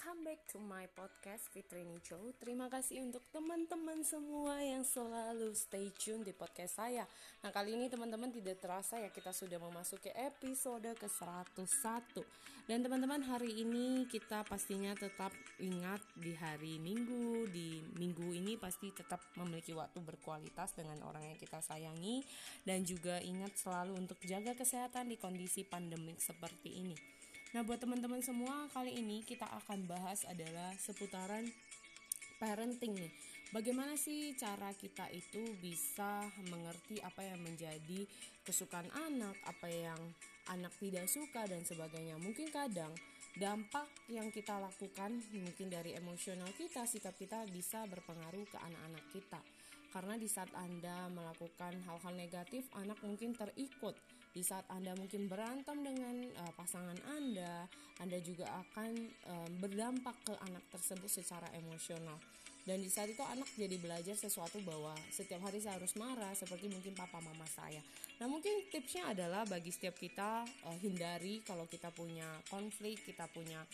welcome back to my podcast Fitri Nico. Terima kasih untuk teman-teman semua yang selalu stay tune di podcast saya. Nah, kali ini teman-teman tidak terasa ya kita sudah memasuki episode ke-101. Dan teman-teman hari ini kita pastinya tetap ingat di hari Minggu, di minggu ini pasti tetap memiliki waktu berkualitas dengan orang yang kita sayangi dan juga ingat selalu untuk jaga kesehatan di kondisi pandemik seperti ini. Nah, buat teman-teman semua, kali ini kita akan bahas adalah seputaran parenting nih. Bagaimana sih cara kita itu bisa mengerti apa yang menjadi kesukaan anak, apa yang anak tidak suka dan sebagainya. Mungkin kadang dampak yang kita lakukan mungkin dari emosional kita, sikap kita bisa berpengaruh ke anak-anak kita karena di saat Anda melakukan hal-hal negatif, anak mungkin terikut. Di saat Anda mungkin berantem dengan uh, pasangan Anda, Anda juga akan uh, berdampak ke anak tersebut secara emosional. Dan di saat itu anak jadi belajar sesuatu bahwa setiap hari saya harus marah seperti mungkin papa mama saya. Nah mungkin tipsnya adalah bagi setiap kita uh, hindari kalau kita punya konflik, kita punya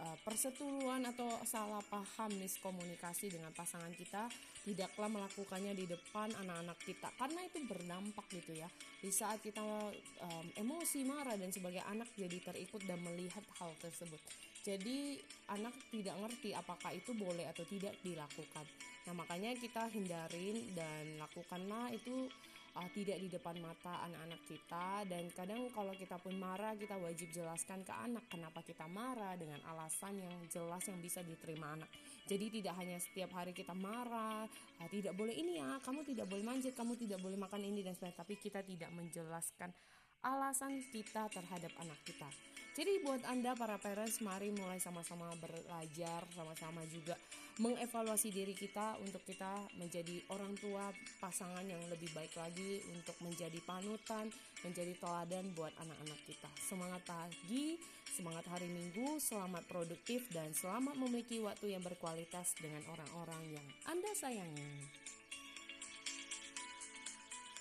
uh, persetujuan atau salah paham miskomunikasi dengan pasangan kita tidaklah melakukannya di depan anak-anak kita. Karena itu berdampak gitu ya. Di saat kita um, emosi marah dan sebagai anak jadi terikut dan melihat hal tersebut. Jadi anak tidak ngerti apakah itu boleh atau tidak dilakukan. Nah makanya kita hindarin dan lakukanlah itu uh, tidak di depan mata anak-anak kita. Dan kadang kalau kita pun marah kita wajib jelaskan ke anak kenapa kita marah dengan alasan yang jelas yang bisa diterima anak. Jadi tidak hanya setiap hari kita marah uh, tidak boleh ini ya kamu tidak boleh manjat kamu tidak boleh makan ini dan sebagainya. Tapi kita tidak menjelaskan alasan kita terhadap anak kita jadi buat Anda para parents mari mulai sama-sama belajar, sama-sama juga mengevaluasi diri kita untuk kita menjadi orang tua pasangan yang lebih baik lagi untuk menjadi panutan, menjadi teladan buat anak-anak kita. Semangat pagi, semangat hari Minggu, selamat produktif dan selamat memiliki waktu yang berkualitas dengan orang-orang yang Anda sayangi.